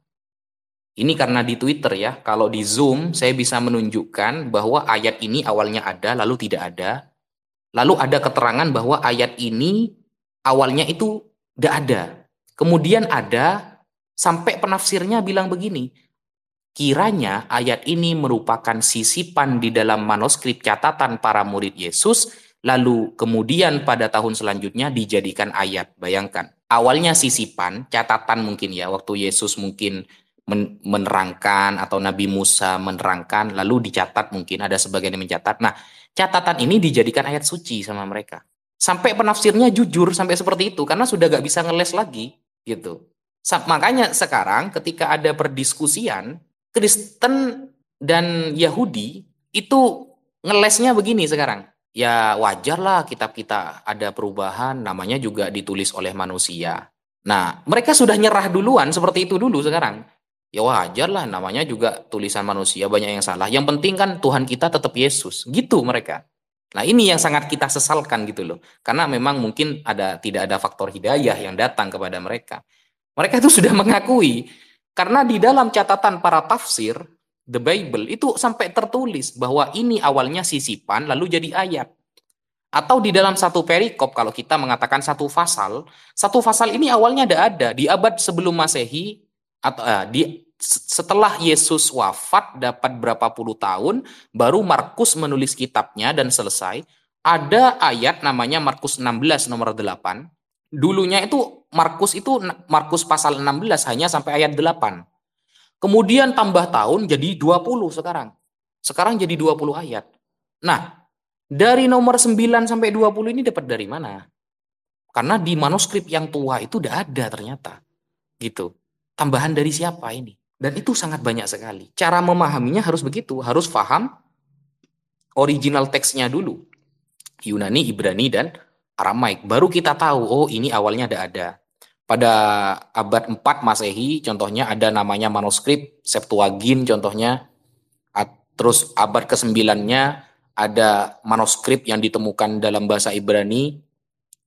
Ini karena di Twitter ya, kalau di Zoom saya bisa menunjukkan bahwa ayat ini awalnya ada lalu tidak ada. Lalu ada keterangan bahwa ayat ini awalnya itu tidak ada. Kemudian ada sampai penafsirnya bilang begini, kiranya ayat ini merupakan sisipan di dalam manuskrip catatan para murid Yesus lalu kemudian pada tahun selanjutnya dijadikan ayat. Bayangkan, awalnya sisipan, catatan mungkin ya, waktu Yesus mungkin menerangkan atau Nabi Musa menerangkan, lalu dicatat mungkin ada sebagian yang mencatat. Nah, catatan ini dijadikan ayat suci sama mereka. Sampai penafsirnya jujur sampai seperti itu karena sudah gak bisa ngeles lagi gitu. Makanya sekarang ketika ada perdiskusian Kristen dan Yahudi itu ngelesnya begini sekarang ya wajar lah kitab kita ada perubahan, namanya juga ditulis oleh manusia. Nah, mereka sudah nyerah duluan seperti itu dulu sekarang. Ya wajar lah, namanya juga tulisan manusia banyak yang salah. Yang penting kan Tuhan kita tetap Yesus, gitu mereka. Nah ini yang sangat kita sesalkan gitu loh. Karena memang mungkin ada tidak ada faktor hidayah yang datang kepada mereka. Mereka itu sudah mengakui. Karena di dalam catatan para tafsir, the Bible itu sampai tertulis bahwa ini awalnya sisipan lalu jadi ayat. Atau di dalam satu perikop kalau kita mengatakan satu pasal, satu pasal ini awalnya ada ada di abad sebelum Masehi atau uh, di setelah Yesus wafat dapat berapa puluh tahun baru Markus menulis kitabnya dan selesai ada ayat namanya Markus 16 nomor 8 dulunya itu Markus itu Markus pasal 16 hanya sampai ayat 8 Kemudian tambah tahun jadi 20 sekarang. Sekarang jadi 20 ayat. Nah, dari nomor 9 sampai 20 ini dapat dari mana? Karena di manuskrip yang tua itu udah ada ternyata. Gitu. Tambahan dari siapa ini? Dan itu sangat banyak sekali. Cara memahaminya harus begitu. Harus paham original teksnya dulu. Yunani, Ibrani, dan Aramaik. Baru kita tahu, oh ini awalnya ada ada pada abad 4 Masehi contohnya ada namanya manuskrip Septuagint contohnya terus abad ke-9-nya ada manuskrip yang ditemukan dalam bahasa Ibrani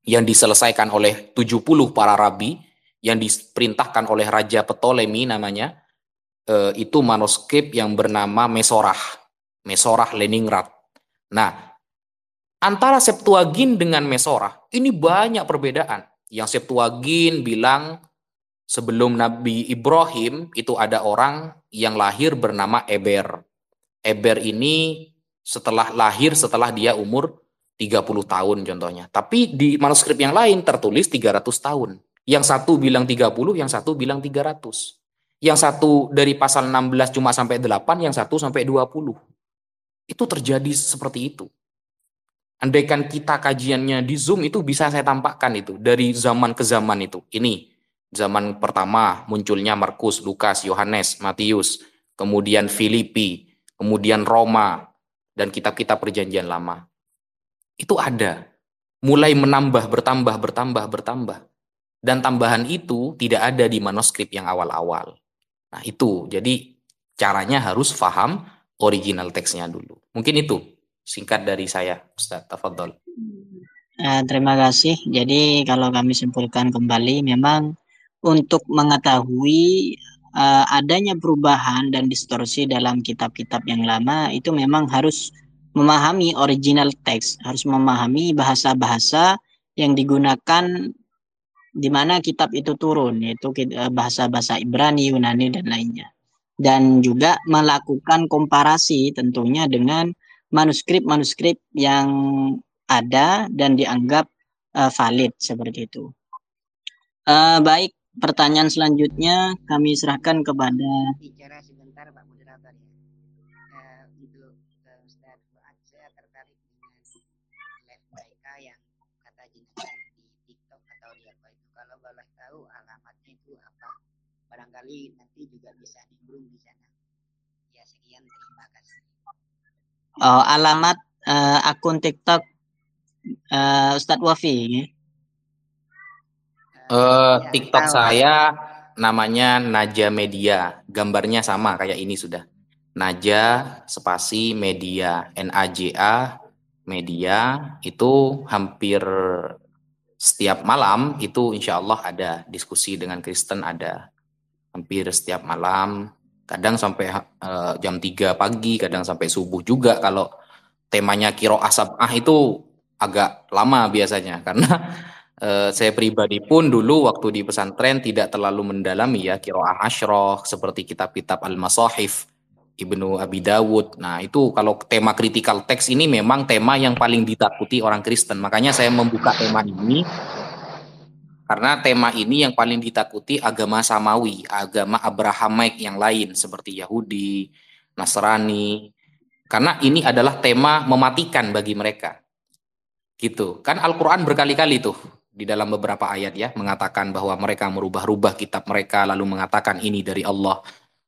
yang diselesaikan oleh 70 para rabi yang diperintahkan oleh Raja Ptolemy namanya e, itu manuskrip yang bernama Mesorah Mesorah Leningrad nah antara Septuagint dengan Mesorah ini banyak perbedaan yang Septuagint bilang sebelum Nabi Ibrahim itu ada orang yang lahir bernama Eber. Eber ini setelah lahir setelah dia umur 30 tahun contohnya. Tapi di manuskrip yang lain tertulis 300 tahun. Yang satu bilang 30, yang satu bilang 300. Yang satu dari pasal 16 cuma sampai 8, yang satu sampai 20. Itu terjadi seperti itu. Andaikan kita kajiannya di Zoom itu bisa saya tampakkan itu dari zaman ke zaman itu. Ini zaman pertama munculnya Markus, Lukas, Yohanes, Matius, kemudian Filipi, kemudian Roma dan kitab-kitab perjanjian lama. Itu ada. Mulai menambah, bertambah, bertambah, bertambah. Dan tambahan itu tidak ada di manuskrip yang awal-awal. Nah itu, jadi caranya harus paham original teksnya dulu. Mungkin itu Singkat dari saya, Ustaz. Tafadol. Uh, terima kasih. Jadi kalau kami simpulkan kembali, memang untuk mengetahui uh, adanya perubahan dan distorsi dalam kitab-kitab yang lama itu memang harus memahami original teks, harus memahami bahasa-bahasa yang digunakan di mana kitab itu turun, yaitu eh, bahasa-bahasa Ibrani, Yunani dan lainnya. Dan juga melakukan komparasi tentunya dengan manuskrip-manuskrip yang ada dan dianggap uh, valid seperti itu. Uh, baik, pertanyaan selanjutnya kami serahkan kepada bicara sebentar Pak moderator ya. Uh, gitu uh, Ustaz Fuad saya tertarik dengan live mereka yang kata jenengan di TikTok boleh tahu alamatnya itu apa. Barangkali nanti juga bisa nimbrung di sana. Ya sekian. Terima kasih. Oh alamat uh, akun TikTok uh, Ustadz Wafi uh, TikTok saya namanya Naja Media. Gambarnya sama kayak ini sudah. Naja spasi media. N A J A media. Itu hampir setiap malam itu insya Allah ada diskusi dengan Kristen ada hampir setiap malam. Kadang sampai uh, jam 3 pagi kadang sampai subuh juga kalau temanya kiro asap ah itu agak lama biasanya. Karena uh, saya pribadi pun dulu waktu di pesantren tidak terlalu mendalami ya kiro ashroh seperti kitab-kitab al-masahif Ibnu Abi Dawud. Nah, itu kalau tema critical text ini memang tema yang paling ditakuti orang Kristen. Makanya saya membuka tema ini karena tema ini yang paling ditakuti agama Samawi, agama Abrahamaik yang lain seperti Yahudi, Nasrani. Karena ini adalah tema mematikan bagi mereka. Gitu. Kan Al-Qur'an berkali-kali tuh di dalam beberapa ayat ya mengatakan bahwa mereka merubah-rubah kitab mereka lalu mengatakan ini dari Allah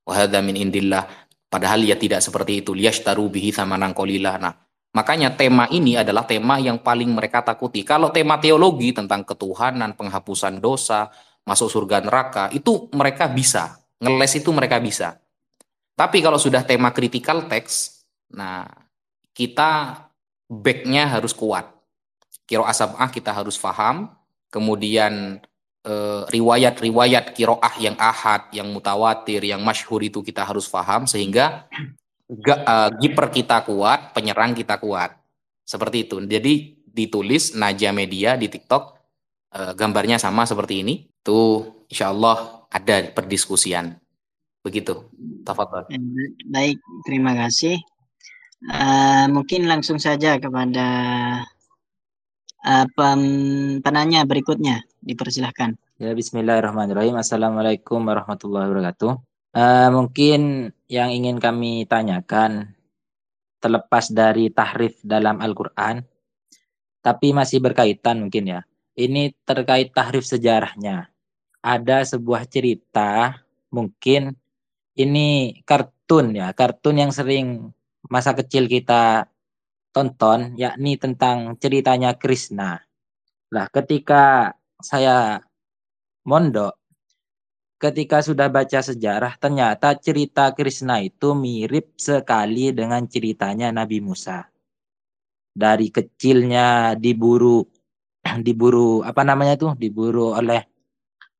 wa min indillah Padahal ya tidak seperti itu. Liyashtaru bihi samanan qalila. Nah, makanya tema ini adalah tema yang paling mereka takuti. Kalau tema teologi tentang ketuhanan, penghapusan dosa, masuk surga neraka, itu mereka bisa. Ngeles itu mereka bisa. Tapi kalau sudah tema critical text, nah kita backnya harus kuat. Kiro asabah kita harus paham, kemudian riwayat-riwayat kiroah yang ahad, yang mutawatir, yang masyhur itu kita harus paham sehingga uh, giper kita kuat, penyerang kita kuat. Seperti itu. Jadi ditulis Naja Media di TikTok uh, gambarnya sama seperti ini. Tuh insya Allah ada perdiskusian. Begitu. Tafadhol. Baik, terima kasih. Uh, mungkin langsung saja kepada uh, penanya berikutnya dipersilahkan. Ya, Bismillahirrahmanirrahim. Assalamualaikum warahmatullahi wabarakatuh. Uh, mungkin yang ingin kami tanyakan terlepas dari tahrif dalam Al-Quran, tapi masih berkaitan mungkin ya. Ini terkait tahrif sejarahnya. Ada sebuah cerita, mungkin ini kartun ya, kartun yang sering masa kecil kita tonton yakni tentang ceritanya Krishna. Lah ketika saya mondok ketika sudah baca sejarah ternyata cerita Krishna itu mirip sekali dengan ceritanya Nabi Musa. Dari kecilnya diburu diburu apa namanya tuh diburu oleh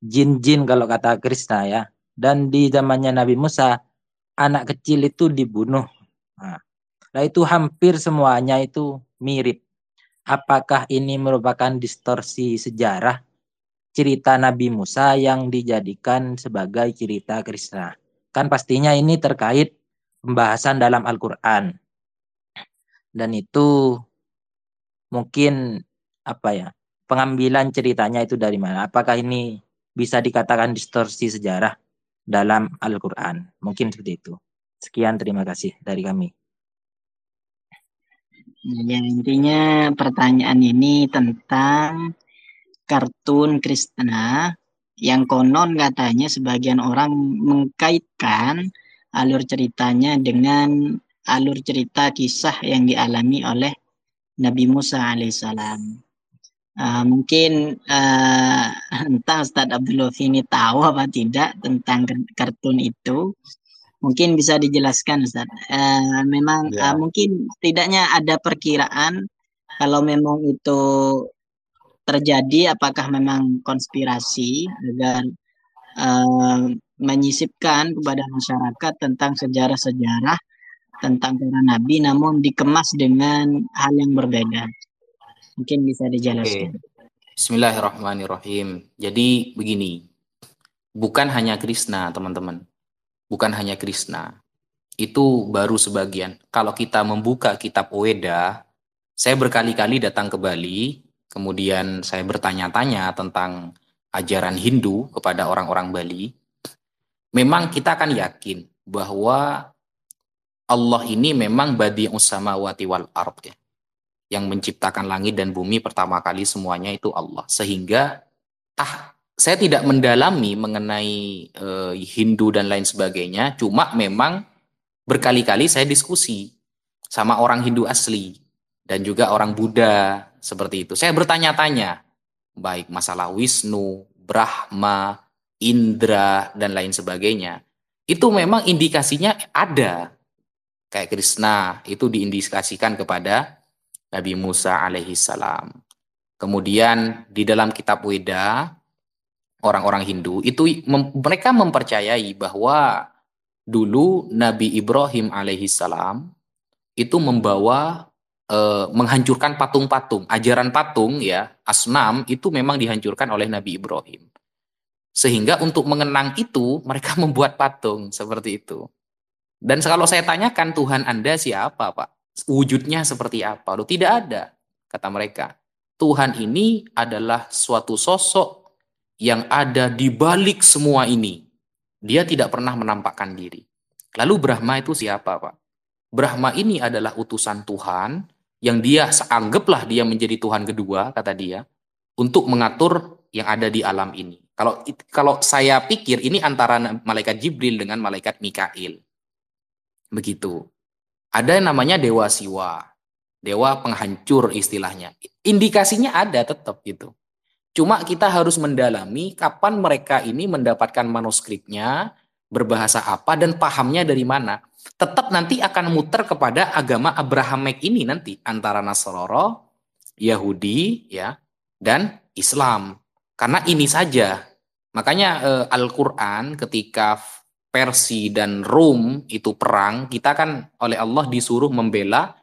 jin-jin kalau kata Krishna ya. Dan di zamannya Nabi Musa anak kecil itu dibunuh. Nah, Nah itu hampir semuanya itu mirip. Apakah ini merupakan distorsi sejarah cerita Nabi Musa yang dijadikan sebagai cerita Krishna? Kan pastinya ini terkait pembahasan dalam Al-Quran. Dan itu mungkin apa ya pengambilan ceritanya itu dari mana? Apakah ini bisa dikatakan distorsi sejarah dalam Al-Quran? Mungkin seperti itu. Sekian terima kasih dari kami. Ya, intinya pertanyaan ini tentang kartun Krishna yang konon katanya sebagian orang mengkaitkan alur ceritanya dengan alur cerita kisah yang dialami oleh Nabi Musa alaihissalam. Uh, mungkin uh, entah Ustadz Abdul ini tahu apa tidak tentang kartun itu Mungkin bisa dijelaskan Ustaz. Uh, memang ya. uh, mungkin tidaknya ada perkiraan kalau memang itu terjadi apakah memang konspirasi agar uh, menyisipkan kepada masyarakat tentang sejarah-sejarah tentang para nabi namun dikemas dengan hal yang berbeda. Mungkin bisa dijelaskan. Okay. Bismillahirrahmanirrahim. Jadi begini, bukan hanya Krishna teman-teman bukan hanya Krishna. Itu baru sebagian. Kalau kita membuka kitab Weda, saya berkali-kali datang ke Bali, kemudian saya bertanya-tanya tentang ajaran Hindu kepada orang-orang Bali. Memang kita akan yakin bahwa Allah ini memang badi samawati wal ard ya. Yang menciptakan langit dan bumi pertama kali semuanya itu Allah. Sehingga tah saya tidak mendalami mengenai uh, Hindu dan lain sebagainya, cuma memang berkali-kali saya diskusi sama orang Hindu asli dan juga orang Buddha seperti itu. Saya bertanya-tanya, baik masalah Wisnu, Brahma, Indra dan lain sebagainya. Itu memang indikasinya ada. Kayak Krishna itu diindikasikan kepada Nabi Musa alaihi salam. Kemudian di dalam kitab Weda orang-orang Hindu itu mem mereka mempercayai bahwa dulu Nabi Ibrahim alaihi salam itu membawa e, menghancurkan patung-patung, ajaran patung ya, asnam itu memang dihancurkan oleh Nabi Ibrahim. Sehingga untuk mengenang itu mereka membuat patung seperti itu. Dan kalau saya tanyakan Tuhan Anda siapa, Pak? Wujudnya seperti apa? Loh, tidak ada, kata mereka. Tuhan ini adalah suatu sosok yang ada di balik semua ini. Dia tidak pernah menampakkan diri. Lalu Brahma itu siapa, Pak? Brahma ini adalah utusan Tuhan yang dia anggaplah dia menjadi Tuhan kedua, kata dia, untuk mengatur yang ada di alam ini. Kalau kalau saya pikir ini antara malaikat Jibril dengan malaikat Mikail. Begitu. Ada yang namanya dewa siwa. Dewa penghancur istilahnya. Indikasinya ada tetap gitu. Cuma kita harus mendalami kapan mereka ini mendapatkan manuskripnya, berbahasa apa, dan pahamnya dari mana. Tetap nanti akan muter kepada agama Abrahamek ini nanti. Antara Nasroro, Yahudi, ya dan Islam. Karena ini saja. Makanya eh, Al-Quran ketika Persi dan Rum itu perang, kita kan oleh Allah disuruh membela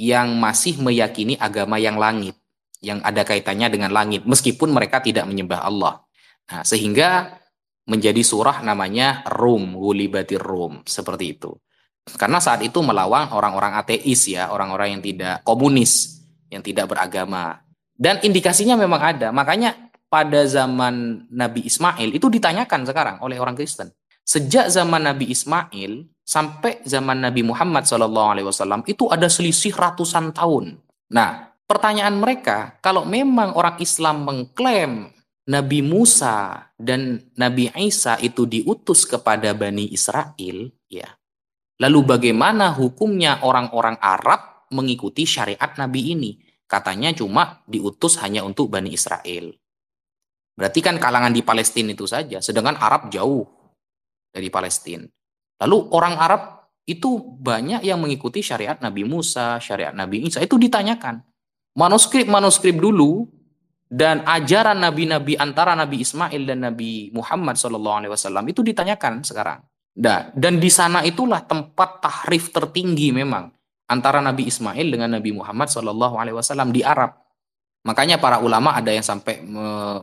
yang masih meyakini agama yang langit yang ada kaitannya dengan langit meskipun mereka tidak menyembah Allah. Nah, sehingga menjadi surah namanya Rum, Gulibatir Rum, seperti itu. Karena saat itu melawan orang-orang ateis ya, orang-orang yang tidak komunis, yang tidak beragama. Dan indikasinya memang ada. Makanya pada zaman Nabi Ismail itu ditanyakan sekarang oleh orang Kristen. Sejak zaman Nabi Ismail sampai zaman Nabi Muhammad SAW itu ada selisih ratusan tahun. Nah, pertanyaan mereka, kalau memang orang Islam mengklaim Nabi Musa dan Nabi Isa itu diutus kepada Bani Israel, ya. Lalu bagaimana hukumnya orang-orang Arab mengikuti syariat Nabi ini? Katanya cuma diutus hanya untuk Bani Israel. Berarti kan kalangan di Palestina itu saja, sedangkan Arab jauh dari Palestina. Lalu orang Arab itu banyak yang mengikuti syariat Nabi Musa, syariat Nabi Isa. Itu ditanyakan manuskrip-manuskrip dulu dan ajaran nabi-nabi antara Nabi Ismail dan Nabi Muhammad SAW itu ditanyakan sekarang. Nah, dan di sana itulah tempat tahrif tertinggi memang antara Nabi Ismail dengan Nabi Muhammad SAW di Arab. Makanya para ulama ada yang sampai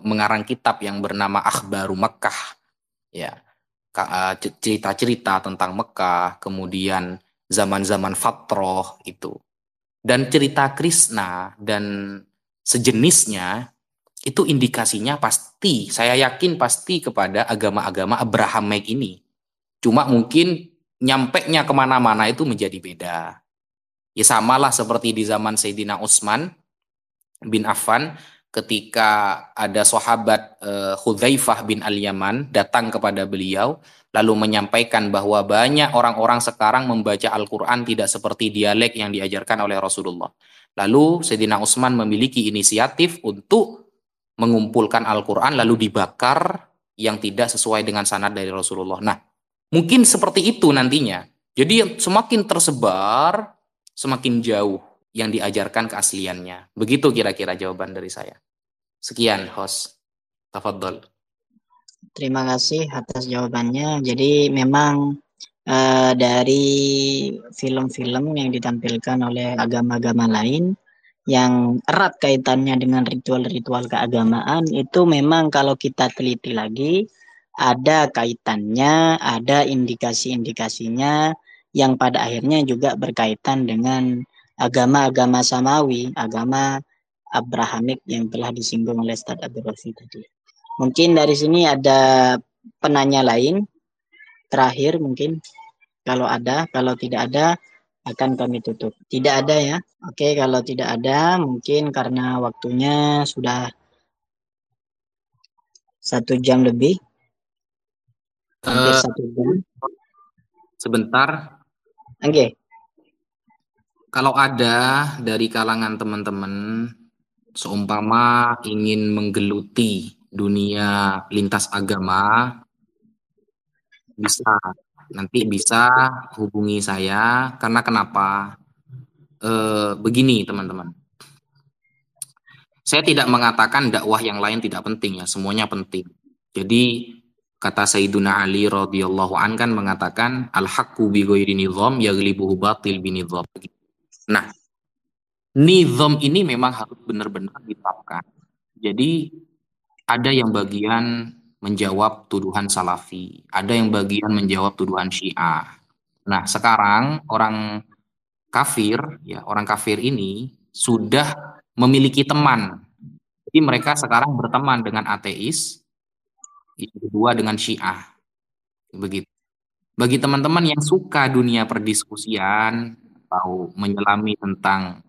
mengarang kitab yang bernama Akhbaru Mekah. Ya, cerita-cerita tentang Mekah, kemudian zaman-zaman Fatroh itu dan cerita Krishna dan sejenisnya itu indikasinya pasti, saya yakin pasti kepada agama-agama Abrahamic ini. Cuma mungkin nyampe nya ke mana-mana itu menjadi beda. Ya samalah seperti di zaman Sayyidina Utsman bin Affan ketika ada sahabat uh, Hudzaifah bin Al-Yaman datang kepada beliau lalu menyampaikan bahwa banyak orang-orang sekarang membaca Al-Quran tidak seperti dialek yang diajarkan oleh Rasulullah. Lalu Sayyidina Utsman memiliki inisiatif untuk mengumpulkan Al-Quran lalu dibakar yang tidak sesuai dengan sanad dari Rasulullah. Nah, mungkin seperti itu nantinya. Jadi semakin tersebar, semakin jauh yang diajarkan keasliannya. Begitu kira-kira jawaban dari saya. Sekian, host. Tafadhol. Terima kasih atas jawabannya. Jadi memang uh, dari film-film yang ditampilkan oleh agama-agama lain yang erat kaitannya dengan ritual-ritual keagamaan itu memang kalau kita teliti lagi ada kaitannya, ada indikasi-indikasinya yang pada akhirnya juga berkaitan dengan agama-agama samawi, agama Abrahamik yang telah disinggung oleh Ustaz Abdul tadi. Mungkin dari sini ada penanya lain. Terakhir mungkin kalau ada, kalau tidak ada akan kami tutup. Tidak ada ya. Oke, kalau tidak ada mungkin karena waktunya sudah satu jam lebih. Hampir Eh, satu jam. sebentar, Oke. kalau ada dari kalangan teman-teman seumpama ingin menggeluti dunia lintas agama, bisa nanti bisa hubungi saya karena kenapa? Eh, begini teman-teman, saya tidak mengatakan dakwah yang lain tidak penting ya, semuanya penting. Jadi kata Sayyiduna Ali radhiyallahu an kan mengatakan al haqqu bi ghairi nizam yaghlibuhu batil bi nizam. Nah, nizam ini memang harus benar-benar ditetapkan. Jadi ada yang bagian menjawab tuduhan salafi, ada yang bagian menjawab tuduhan syiah. Nah, sekarang orang kafir, ya orang kafir ini sudah memiliki teman. Jadi mereka sekarang berteman dengan ateis, yang kedua dengan syiah. Begitu. Bagi teman-teman yang suka dunia perdiskusian atau menyelami tentang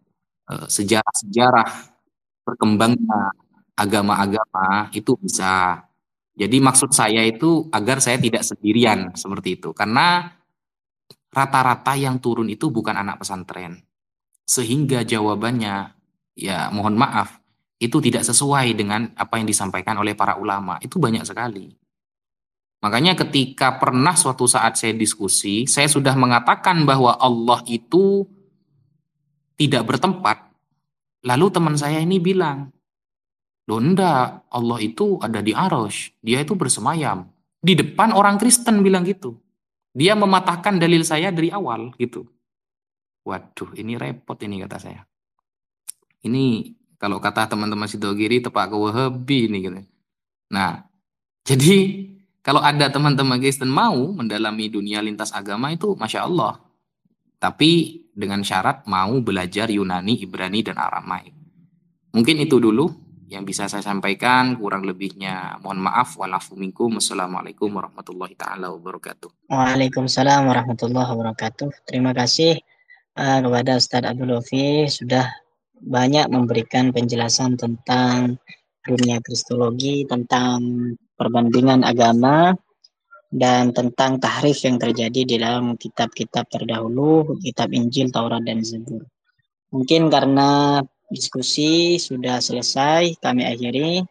eh, sejarah-sejarah berkembangnya agama-agama itu bisa. Jadi maksud saya itu agar saya tidak sendirian seperti itu. Karena rata-rata yang turun itu bukan anak pesantren. Sehingga jawabannya, ya mohon maaf, itu tidak sesuai dengan apa yang disampaikan oleh para ulama. Itu banyak sekali. Makanya ketika pernah suatu saat saya diskusi, saya sudah mengatakan bahwa Allah itu tidak bertempat. Lalu teman saya ini bilang, Loh enggak, Allah itu ada di Arosh. Dia itu bersemayam. Di depan orang Kristen bilang gitu. Dia mematahkan dalil saya dari awal gitu. Waduh, ini repot ini kata saya. Ini kalau kata teman-teman Sidogiri tepak ke Wahabi ini gitu. Nah, jadi kalau ada teman-teman Kristen mau mendalami dunia lintas agama itu Masya Allah. Tapi dengan syarat mau belajar Yunani, Ibrani, dan Aramaik. Mungkin itu dulu yang bisa saya sampaikan. Kurang lebihnya mohon maaf. Walafu minkum. Wassalamualaikum warahmatullahi taala wabarakatuh. Waalaikumsalam warahmatullahi wabarakatuh. Terima kasih uh, kepada Ustadz Abdul Lofi sudah banyak memberikan penjelasan tentang dunia kristologi, tentang perbandingan agama, dan tentang tahrif yang terjadi di dalam kitab-kitab terdahulu, kitab Injil, Taurat, dan Zabur. Mungkin karena diskusi sudah selesai, kami akhiri.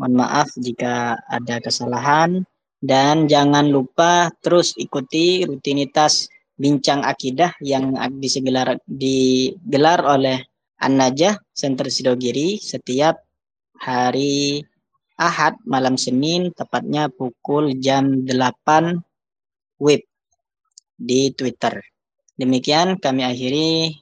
Mohon maaf jika ada kesalahan dan jangan lupa terus ikuti rutinitas bincang akidah yang digelar, digelar oleh An-Najah Center Sidogiri setiap hari Ahad malam Senin tepatnya pukul jam 8 WIB di Twitter. Demikian kami akhiri.